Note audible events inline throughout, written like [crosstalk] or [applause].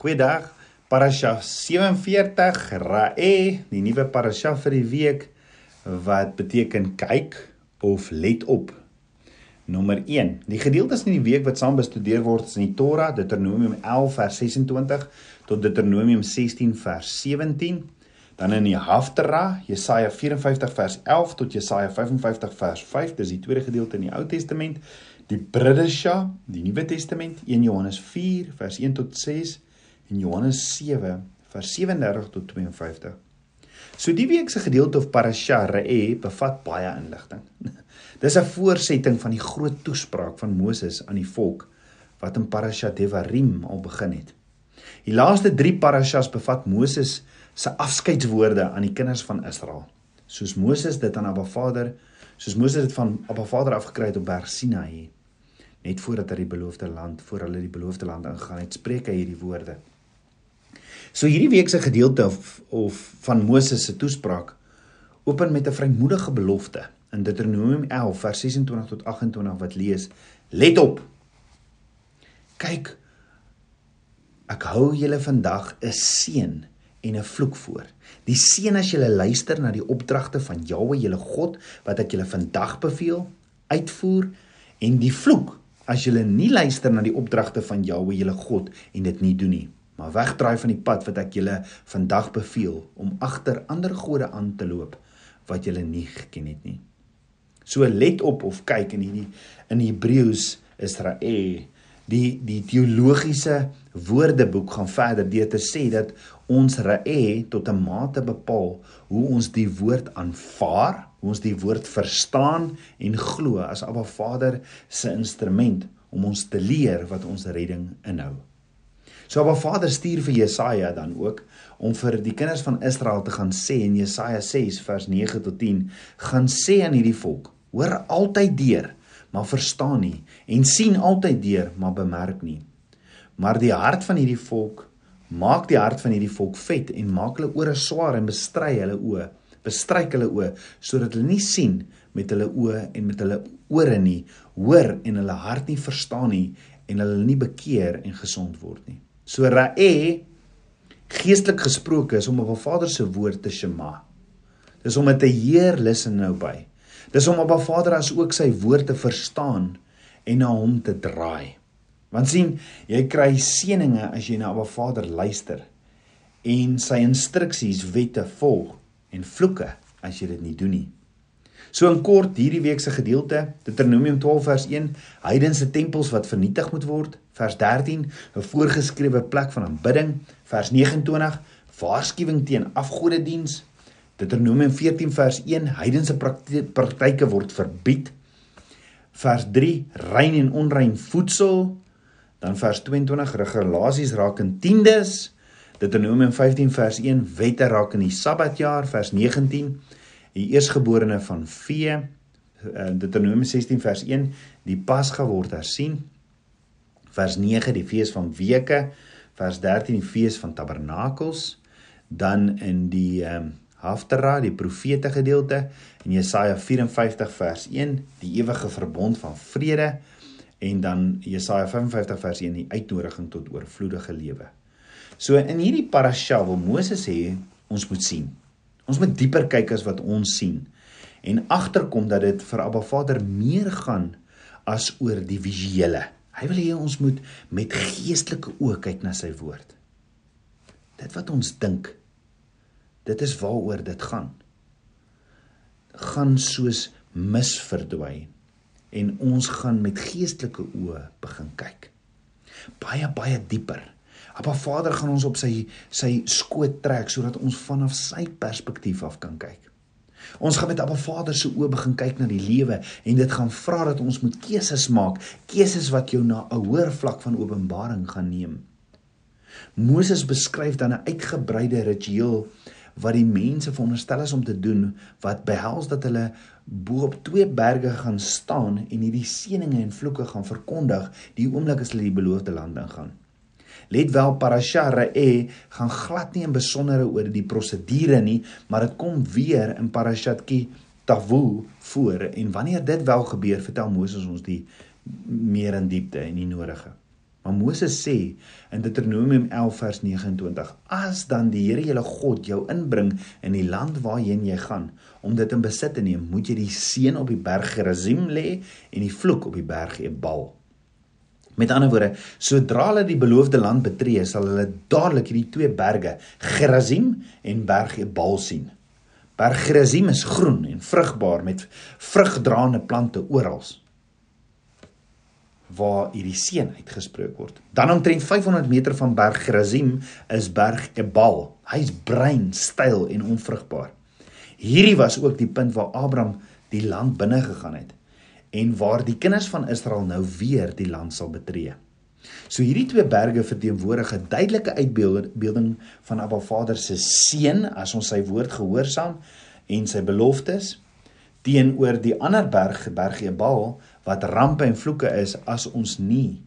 Goeiedag. Parasha 47 Rae, die nuwe parasha vir die week wat beteken kyk of let op. Nommer 1. Die gedeeltes in die week wat saam bestudeer word is in die Torah, Deuteronomium 11 vers 26 tot Deuteronomium 16 vers 17. Dan in die Haftarah, Jesaja 54 vers 11 tot Jesaja 55 vers 5, dis die tweede gedeelte in die Ou Testament. Die Bridesha, die Nuwe Testament, 1 Johannes 4 vers 1 tot 6 en Johannes 7 vers 37 tot 52. So die week se gedeelte of parasha Re bevat baie inligting. [laughs] Dis 'n voorsetting van die groot toespraak van Moses aan die volk wat in parasha Devarim al begin het. Die laaste 3 parashas bevat Moses se afskeidswoorde aan die kinders van Israel. Soos Moses dit aan Abba Vader, soos Moses dit van Abba Vader afgekry het op Berg Sinaï, net voordat hy die beloofde land, voor hulle die beloofde land ingegaan het, spreek hy hierdie woorde. So hierdie week se gedeelte of, of van Moses se toespraak open met 'n vrymoedige belofte in Deuteronomium 11 vers 26 tot 28 wat lees: Let op. Kyk ek hou julle vandag 'n seën en 'n vloek voor. Die seën as julle luister na die opdragte van Jahwe julle God wat ek julle vandag beveel, uitvoer en die vloek as julle nie luister na die opdragte van Jahwe julle God en dit nie doen nie maar wegdraai van die pad wat ek julle vandag beveel om agter ander gode aan te loop wat julle nie geken het nie. So let op of kyk in hierdie in Hebreëus Israel die die teologiese woordeboek gaan verder deur te sê dat ons rae tot 'n mate bepaal hoe ons die woord aanvaar, hoe ons die woord verstaan en glo as Abba Vader se instrument om ons te leer wat ons redding inhou. So Abba Vader stuur vir Jesaja dan ook om vir die kinders van Israel te gaan sê in Jesaja 6 vers 9 tot 10 gaan sê aan hierdie volk: Hoor altyd deur, maar verstaan nie en sien altyd deur, maar bemerk nie. Maar die hart van hierdie volk maak die hart van hierdie volk vet en maak hulle ore swaar en bestry hulle oë, bestryk hulle oë sodat hulle nie sien met hulle oë en met hulle ore nie, hoor en hulle hart nie verstaan nie en hulle nie bekeer en gesond word nie. So Rae geestelik gesproke is om op 'n Vader se woord te shema. Dis om dit te heer luister nou by. Dis om op 'n Vader as ook sy woord te verstaan en na hom te draai. Want sien, jy kry seëninge as jy na 'n Vader luister en sy instruksies wette volg en vloeke as jy dit nie doen nie. So in kort hierdie week se gedeelte, Deuteronomium 12 vers 1, heidense tempels wat vernietig moet word, vers 13, 'n voorgeskrewe plek van aanbidding, vers 29, waarskuwing teen afgodediens, Deuteronomium 14 vers 1, heidense praktyke word verbied. Vers 3, rein en onrein voedsel, dan vers 22 regulasies rakende tiendes, Deuteronomium 15 vers 1, wette rakende die Sabbatjaar, vers 19 die eersgeborene van vee uh, Deuteronomium 16 vers 1 die Pasga word hersien. Vers 9 die fees van weke. Vers 13 die fees van tabernakels. Dan in die um, Haftarah die profete gedeelte. En Jesaja 54 vers 1 die ewige verbond van vrede. En dan Jesaja 55 vers 1 die uitnodiging tot oorvloedige lewe. So in hierdie parasha wil Moses sê ons moet sien Ons moet dieper kyk as wat ons sien en agterkom dat dit vir Abba Vader meer gaan as oor die visuele. Hy wil hê ons moet met geestelike oë kyk na sy woord. Dit wat ons dink, dit is waaroor dit gaan. gaan soos mis verdwyn en ons gaan met geestelike oë begin kyk. Baie baie dieper. Appa Vader gaan ons op sy sy skoot trek sodat ons vanaf sy perspektief af kan kyk. Ons gaan met Appa Vader se oë begin kyk na die lewe en dit gaan vra dat ons moet keuses maak, keuses wat jou na 'n hoër vlak van openbaring gaan neem. Moses beskryf dan 'n uitgebreide ritueel wat die mense veronderstel is om te doen wat behels dat hulle bo op twee berge gaan staan en hierdie seëninge en vloeke gaan verkondig die oomblik as hulle die beloofde land ingaan. Let wel parasha Re gaan glad nie in besondere oor die prosedure nie, maar dit kom weer in parashat Ki Tavu voor en wanneer dit wel gebeur, vertel Moses ons die meer in diepte en die nodige. Maar Moses sê in Deuteronomium 11 vers 29: As dan die Here jou God jou inbring in die land waarheen jy gaan om dit in besit te neem, moet jy die seën op die berg Gerizim lê en die vloek op die berg Ebal. Met ander woorde, sodra hulle die beloofde land betree, sal hulle dadelik hierdie twee berge, Gerizim en Berg Ebal sien. Berg Gerizim is groen en vrugbaar met vrugdraende plante oral waar hierdie seën uitgespreek word. Dan omtrent 500 meter van Berg Gerizim is Berg Ebal. Hy's bruin, styl en onvrugbaar. Hierdie was ook die punt waar Abraham die land binne gegaan het en waar die kinders van Israel nou weer die land sal betree. So hierdie twee berge verteenwoordig 'n duidelike uitbeelding van Abba Vader se seën as ons sy woord gehoorsaam en sy beloftes teenoor die ander berg, Berg Ebal, wat rampe en vloeke is as ons nie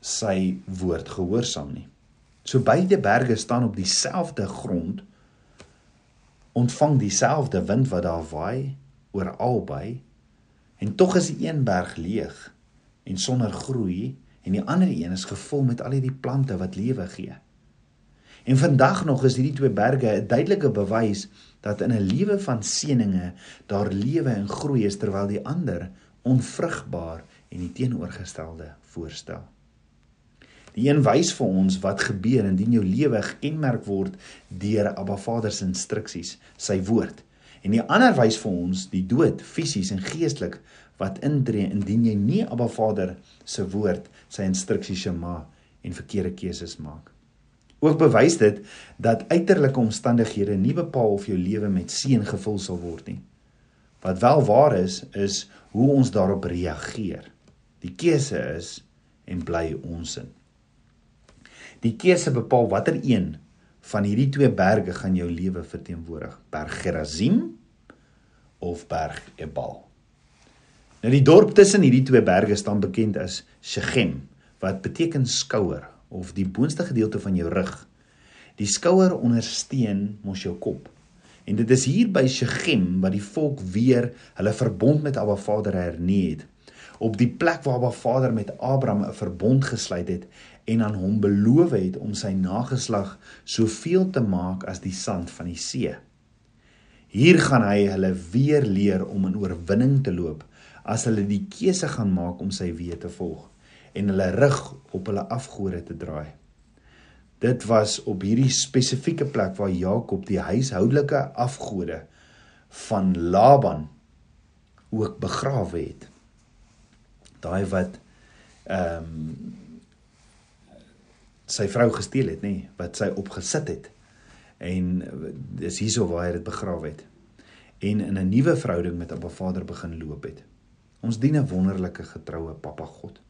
sy woord gehoorsaam nie. So beide berge staan op dieselfde grond ontvang dieselfde wind wat daar waai oor albei En tog is die een berg leeg en sonder groei en die ander een is gevul met al hierdie plante wat lewe gee. En vandag nog is hierdie twee berge 'n duidelike bewys dat in 'n lewe van seëninge daar lewe en groei is terwyl die ander onvrugbaar en die teenoorgestelde voorstel. Die een wys vir ons wat gebeur indien jou lewe gekenmerk word deur Abba Vader se instruksies, sy woord. En die ander wys vir ons die dood fisies en geestelik wat intree indien jy nie Abba Vader se woord, sy instruksies Shema en verkeerde keuses maak. Ook bewys dit dat uiterlike omstandighede nie bepaal of jou lewe met seën gevul sal word nie. Wat wel waar is, is hoe ons daarop reageer. Die keuse is en bly ons in. Die keuse bepaal watter een van hierdie twee berge gaan jou lewe verteenwoordig? Berg Gerizim of Berg Ebal? Nou die dorp tussen hierdie twee berge staan bekend as Shechem, wat beteken skouer of die boonste gedeelte van jou rug. Die skouer ondersteun mos jou kop. En dit is hier by Shechem wat die volk weer hulle verbond met Abba Vader hernie het. Op die plek waar Abba Vader met Abraham 'n verbond gesluit het en aan hom beloof het om sy nageslag soveel te maak as die sand van die see. Hier gaan hy hulle weer leer om in oorwinning te loop as hulle die keuse gaan maak om sy weë te volg en hulle rug op hulle afgode te draai. Dit was op hierdie spesifieke plek waar Jakob die huishoudelike afgode van Laban ook begrawe het. Daai wat ehm um, sy vrou gesteel het, nê, wat sy opgesit het. En dis hierso waar hy dit begrawe het. En in 'n nuwe verhouding met Abba Vader begin loop het. Ons dien 'n wonderlike getroue Papa God.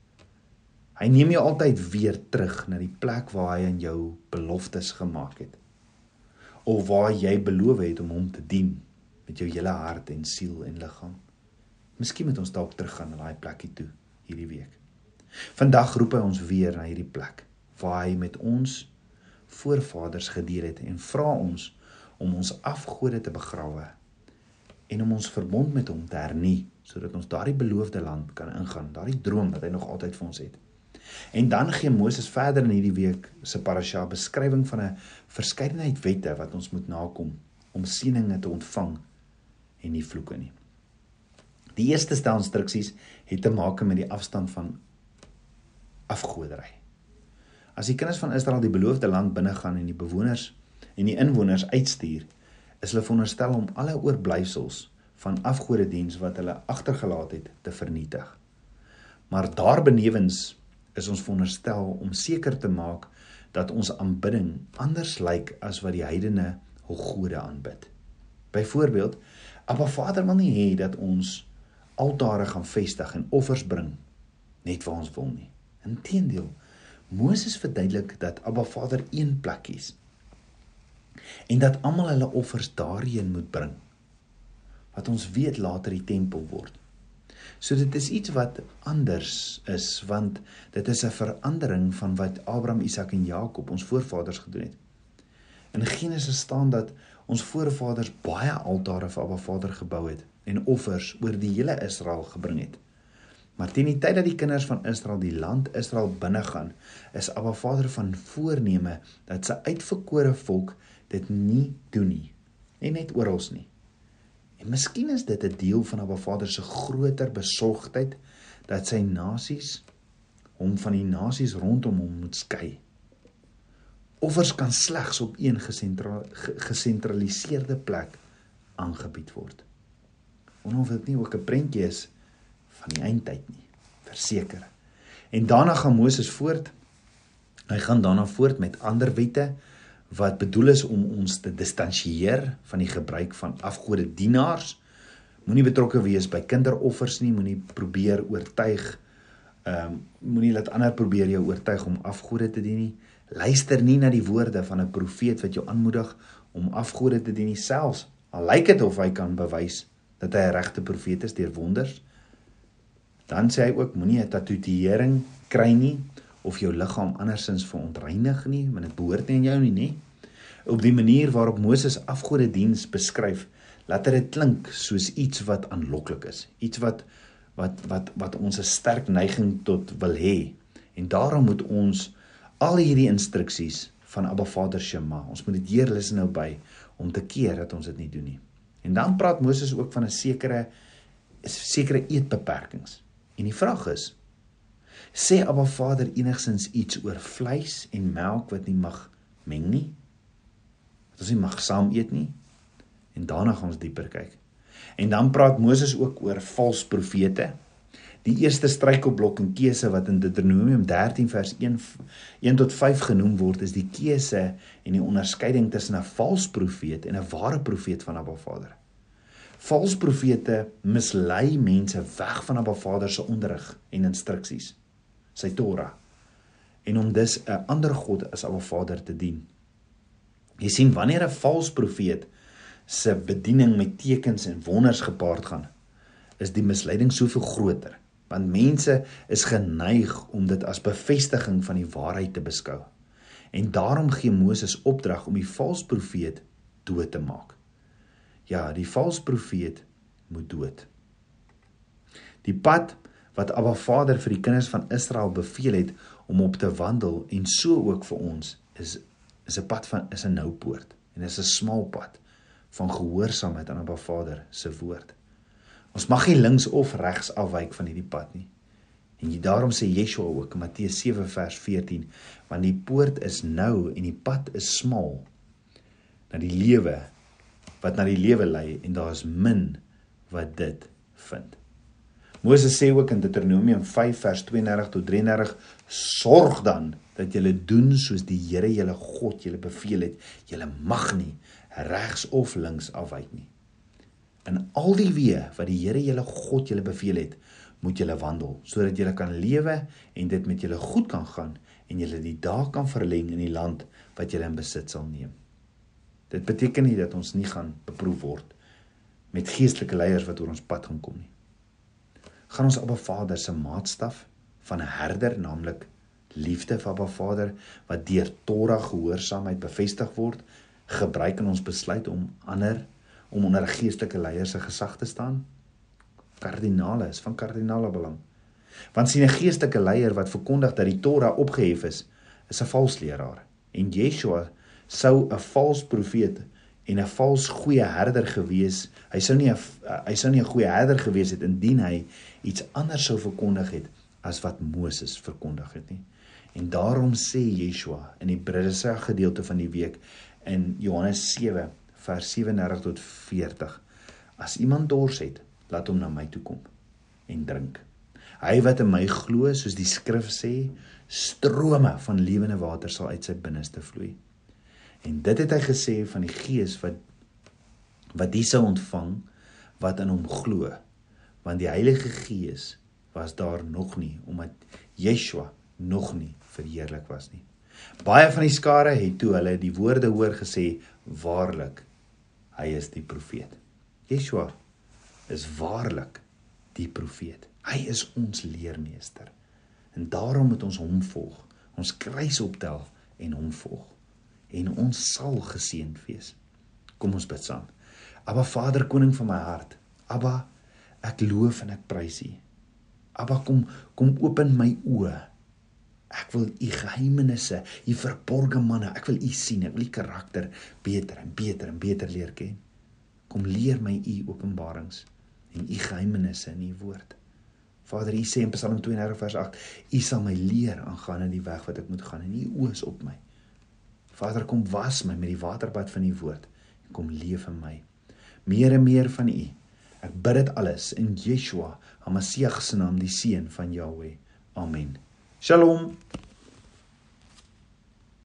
Hy neem jou altyd weer terug na die plek waar hy aan jou beloftes gemaak het. Of waar jy beloof het om hom te dien met jou hele hart en siel en liggaam. Miskien moet ons dalk teruggaan na daai plekkie toe hierdie week. Vandag roep hy ons weer na hierdie plek waar hy met ons voorvaders gedeel het en vra ons om ons afgode te begrawe en om ons verbond met hom te hernie sodat ons daardie beloofde land kan ingaan, daardie droom wat hy nog altyd vir ons het. En dan gee Moses verder in hierdie week se parasha beskrywing van 'n verskeidenheid wette wat ons moet nakom om seëninge te ontvang en nie vloeke nie. Die eerste stel instruksies het te maak met die afstand van afgoderry. As die kinders van Israel die beloofde land binne gaan en die bewoners en die inwoners uitstuur, is hulle veronderstel om alle oorblyfsels van afgodediens wat hulle agtergelaat het te vernietig. Maar daarbenewens is ons veronderstel om seker te maak dat ons aanbidding anders lyk as wat die heidene hul gode aanbid. Byvoorbeeld, Abba Vader wil nie hê dat ons altare gaan vestig en offers bring net waar ons wil nie. Inteendeel, Moses verduidelik dat Abba Vader een plek is en dat almal hulle offers daarheen moet bring wat ons weet later die tempel word. So dit is iets wat anders is want dit is 'n verandering van wat Abraham, Isak en Jakob ons voorvaders gedoen het. In Genesis staan dat ons voorvaders baie altare vir Abba Vader gebou het en offers oor die hele Israel gebring het. Maar teen die tyd dat die kinders van Israel die land Israel binne gaan, is Abba Vader van voorneme dat sy uitverkore volk dit nie doen nie. En net oral nie. En miskien is dit 'n deel van Abba Vader se groter besorgdheid dat sy nasies hom van die nasies rondom hom moet skei. Offers kan slegs op een gesentraliseerde plek aangebied word. Of dit nie ook 'n prentjie is van die eindtyd nie, verseker. En daarna gaan Moses voort. Hy gaan daarna voort met ander wette wat bedoel is om ons te distansieer van die gebruik van afgode dienaars. Moenie betrokke wees by kinderoffers nie, moenie probeer oortuig ehm um, moenie laat ander probeer jou oortuig om afgode te dien nie. Luister nie na die woorde van 'n profeet wat jou aanmoedig om afgode te dien nie selfs al lyk dit of hy kan bewys dat hy 'n regte profeet is deur wonders. Dan sê hy ook moenie 'n tatoeëring kry nie of jou liggaam andersins verontreinig nie, want dit behoort nie aan jou nie, nê? Op die manier waarop Moses afgode diens beskryf, laat dit klink soos iets wat aanloklik is, iets wat wat wat wat ons 'n sterk neiging tot wil hê. En daarom moet ons al hierdie instruksies van Abba Vader Shema, ons moet dit hier luister nou by om te keer dat ons dit nie doen nie. En dan praat Moses ook van 'n sekere sekere eetbeperkings. En die vraag is: sê Abba Vader enigsins iets oor vleis en melk wat nie mag meng nie? Dat ons nie mag saam eet nie? En daarna gaan ons dieper kyk. En dan praat Moses ook oor valse profete. Die eerste struikelblok en keuse wat in Deuteronomium 13 vers 1 1 tot 5 genoem word is die keuse en die onderskeiding tussen 'n valse profeet en 'n ware profeet van Abba Vader. Valse profete mislei mense weg van Abba Vader se onderrig en instruksies, sy Torah, en om dus 'n ander god as Abba Vader te dien. Jy sien wanneer 'n valse profeet se bediening met tekens en wonders gepaard gaan, is die misleiding soveel groter, want mense is geneig om dit as bevestiging van die waarheid te beskou. En daarom gee Moses opdrag om die valse profeet dood te maak. Ja, die valse profeet moet dood. Die pad wat Abba Vader vir die kinders van Israel beveel het om op te wandel en so ook vir ons is is 'n pad van is 'n nou poort en is 'n smal pad van gehoorsaamheid aan Abba Vader se woord. Ons mag nie links of regs afwyk van hierdie pad nie. En jy daarom sê Yeshua ook in Matteus 7 vers 14, want die poort is nou en die pad is smal na die lewe wat na die lewe lei en daar is min wat dit vind. Moses sê ook in Deuteronomium 5 vers 32 tot 33: Sorg dan dat julle doen soos die Here julle God julle beveel het. Julle mag nie regs of links afwyk nie. In al die weë wat die Here julle God julle beveel het, moet julle wandel sodat julle kan lewe en dit met julle goed kan gaan en julle die dae kan verleng in die land wat julle in besit sal neem. Dit beteken nie dat ons nie gaan beproef word met geestelike leiers wat oor ons pad gaan kom nie. Gaan ons Abba Vader se maatstaf van 'n herder, naamlik liefde vir Abba Vader wat deur Torah gehoorsaamheid bevestig word, gebruik in ons besluit om ander om onder geestelike leiers se gesag te staan? Kardinale is van kardinale belang. Want sien 'n geestelike leier wat verkondig dat die Torah opgehef is, is 'n valsleraar. En Yeshua sou 'n vals profeet en 'n vals goeie herder gewees. Hy sou nie 'n hy sou nie 'n goeie herder gewees het indien hy iets anders sou verkondig het as wat Moses verkondig het nie. En daarom sê Yeshua in die Britse gedeelte van die week in Johannes 7 vers 37 tot 40. As iemand dors het, laat hom na my toe kom en drink. Hy wat in my glo, soos die skrif sê, strome van lewende water sal uit sy binneste vloei. En dit het hy gesê van die Gees wat wat hy sou ontvang wat in hom glo. Want die Heilige Gees was daar nog nie omdat Yeshua nog nie verheerlik was nie. Baie van die skare het toe hulle die woorde hoor gesê, waarlik, hy is die profeet. Yeshua is waarlik die profeet. Hy is ons leermeester. En daarom moet ons hom volg. Ons kruis optel en hom volg. En ons sal geseënd wees. Kom ons bid saam. Aba Vader, koning van my hart. Aba, ek loof en ek prys U. Abba kom kom open my oë. Ek wil u geheimenisse, u verborgde manne, ek wil u sien, ek wil u karakter beter en beter en beter leer ken. Kom leer my u openbarings en u geheimenisse in u woord. Vader, u sê in Psalm 32 vers 8, u sal my leer aangaan in die weg wat ek moet gaan en u oë is op my. Vader, kom was my met die waterbad van u woord en kom leef in my. Meer en meer van u. Ek bid dit alles in Yeshua, Hamasiach se naam, die seun van Jahweh. Amen. שלום.